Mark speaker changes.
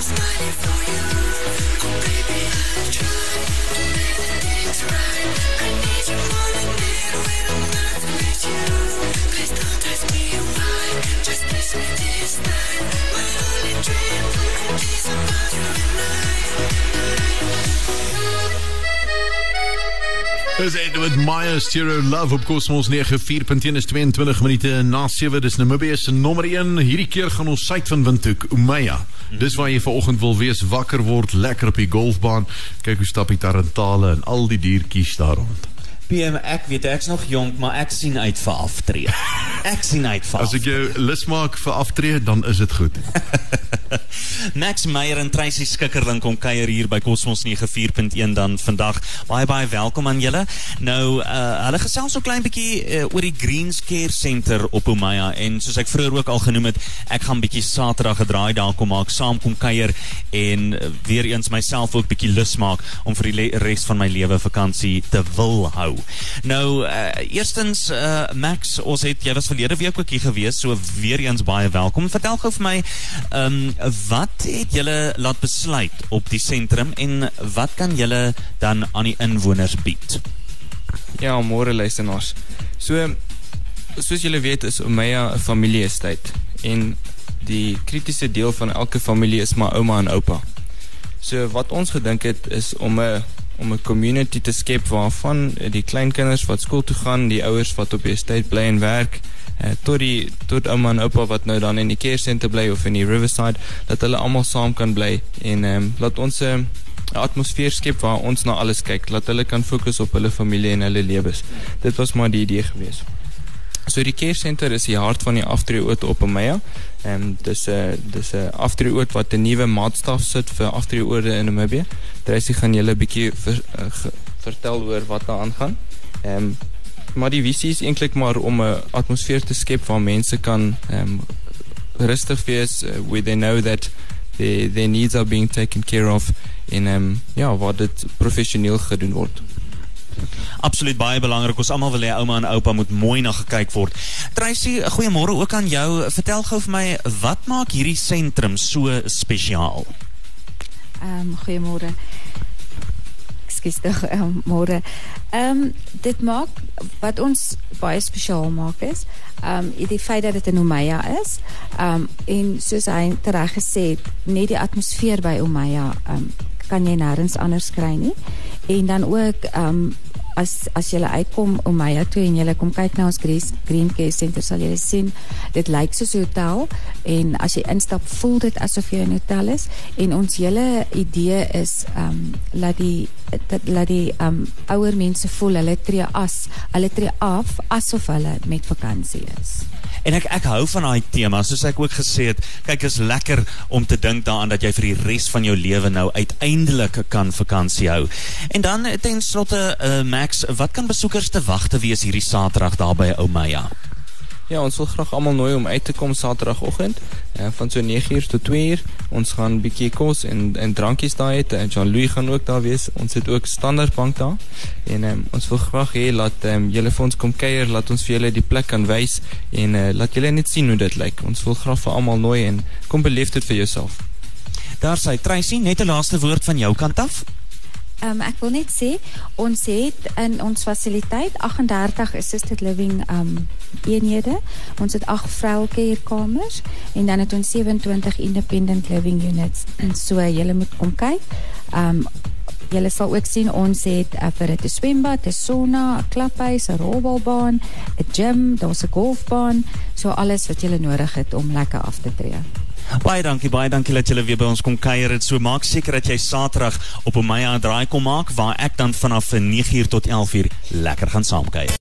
Speaker 1: I need you more than it when I'm not
Speaker 2: Dis Edward Myers Stereo Love op Cosmos 94.1 is 22 minute na 7 dis Namibia se nommer 1 hierdie keer gaan ons suid van Windhoek Umaya. Dis waar jy vanoggend wil wees. Wakker word lekker op die golfbaan. Kyk hoe stap die tarantale en al die diertjies daar rond.
Speaker 3: PM, ek weet ek's nog jonk, maar ek sien uit vir aftree. Ek sien uit vir
Speaker 2: as ek jou lus maak vir aftree dan is dit goed
Speaker 3: Max Meyer en Tracy Skikkerling kom kuier hier by Cosmos 94.1 dan vandag. Baie baie welkom aan julle. Nou, uh hulle gesels so klein bietjie uh, oor die Greens Care Center op Omaya en soos ek vroeër ook al genoem het, ek gaan bietjie Saterdag gedraai daar kom maak, saam kom kuier en uh, weer eens myself ook bietjie lus maak om vir die res van my lewe vakansie te wil hou. Nou, uh, eerstens uh Max, ons het jy was verlede week ook hier gewees, so weer eens baie welkom. Vertel gou vir my, ehm um, wat het julle laat besluit op die sentrum en wat kan julle dan aan die inwoners bied?
Speaker 4: Ja, môre luisteraars. So soos julle weet is Omaya 'n familie-estate en die kritiese deel van elke familie is maar ouma en oupa. So wat ons gedink het is om 'n om 'n community te skep waarvan die kleinkinders wat skool toe gaan, die ouers wat op die estate bly en werk, eh, tot die tot ouma en oupa wat nou dan in die care center bly of in die Riverside, dat hulle almal saam kan bly en ehm um, laat ons 'n uh, atmosfeer skep waar ons na alles kyk, laat hulle kan fokus op hulle familie en hulle lewens. Dit was maar die idee gewees. So die care center is die hart van die aftreeoord op Omaya. Ehm um, dis 'n dis 'n aftreeoord wat 'n nuwe maatstaf sit vir aftreeoorde in Namibië. Tracy gaan julle 'n bietjie ver, uh, ge, vertel oor wat daar aangaan. Ehm um, maar die visie is eintlik maar om 'n atmosfeer te skep waar mense kan ehm um, rustig wees uh, where they know that their their needs are being taken care of en ehm um, ja, waar dit professioneel gedoen word.
Speaker 3: Absoluut baie belangrik. Ons almal wil hê ouma en oupa moet mooi na gekyk word. Tracy, goeiemôre ook aan jou. Vertel gou vir my, wat maak hierdie sentrum so spesiaal?
Speaker 5: Ehm um, goeiemôre. Ekskuus tog, um, môre. Ehm um, dit maak wat ons baie spesiaal maak is, ehm um, die feit dat dit in Omaya is. Ehm um, en soos hy tereg gesê het, net die atmosfeer by Omaya ehm um, kan jy nêrens anders kry nie. En dan ook ehm um, as as jy uitkom om Maya toe en jy kom kyk na ons Green, Green Care Center sal jy sien dit lyk soos 'n hotel en as jy instap voel dit asof jy in 'n hotel is. En ons hele idee is ehm um, laat die dat laat die um, ouer mense voel hulle tree as hulle tree af asof hulle met vakansie is.
Speaker 3: En ek ek hou van daai tema, soos ek ook gesê het, kyk is lekker om te dink daaraan dat jy vir die res van jou lewe nou uiteindelik kan vakansie hou. En dan ten slotte uh, Max, wat kan besoekers te wag te wees hierdie Saterdag daar by Omaya?
Speaker 4: Ja, ons wil graag almal nooi om uit te kom Saterdagoggend uh, van so 9uur tot 2uur. Ons gaan bietjie kos en en drankies daar hê. En Jean-Louis gaan ook daar wees. Ons het ook standaardbank daar. En um, ons wil graag hê laat um, julle vir ons kom kuier, laat ons vir julle die plek kan wys en uh, laat julle net sien hoe dit lyk. Ons wil graag vir almal nooi en kom beleef dit vir jouself.
Speaker 3: Daar sê Tracy net 'n laaste woord van jou kant af.
Speaker 5: Um, ek wil net sê ons het in ons fasiliteit 38 assisted living um eenhede. Ons het 8 vrouekeerkamers en dan het ons 27 independent living units. En so jy moet kom kyk. Um Julle sal ook sien ons het uh, vir 'n swembad, 'n sauna, 'n klaphuis, 'n rolbalbaan, 'n gym, daar's 'n golfbaan, so alles wat jy nodig het om lekker af te tree.
Speaker 3: Baie dankie, baie dankie dat julle weer by ons kom kuier. Dit so maak seker dat jy Saterdag op 'n Maya draai kom maak waar ek dan vanaf 9uur tot 11uur lekker gaan saamkuier.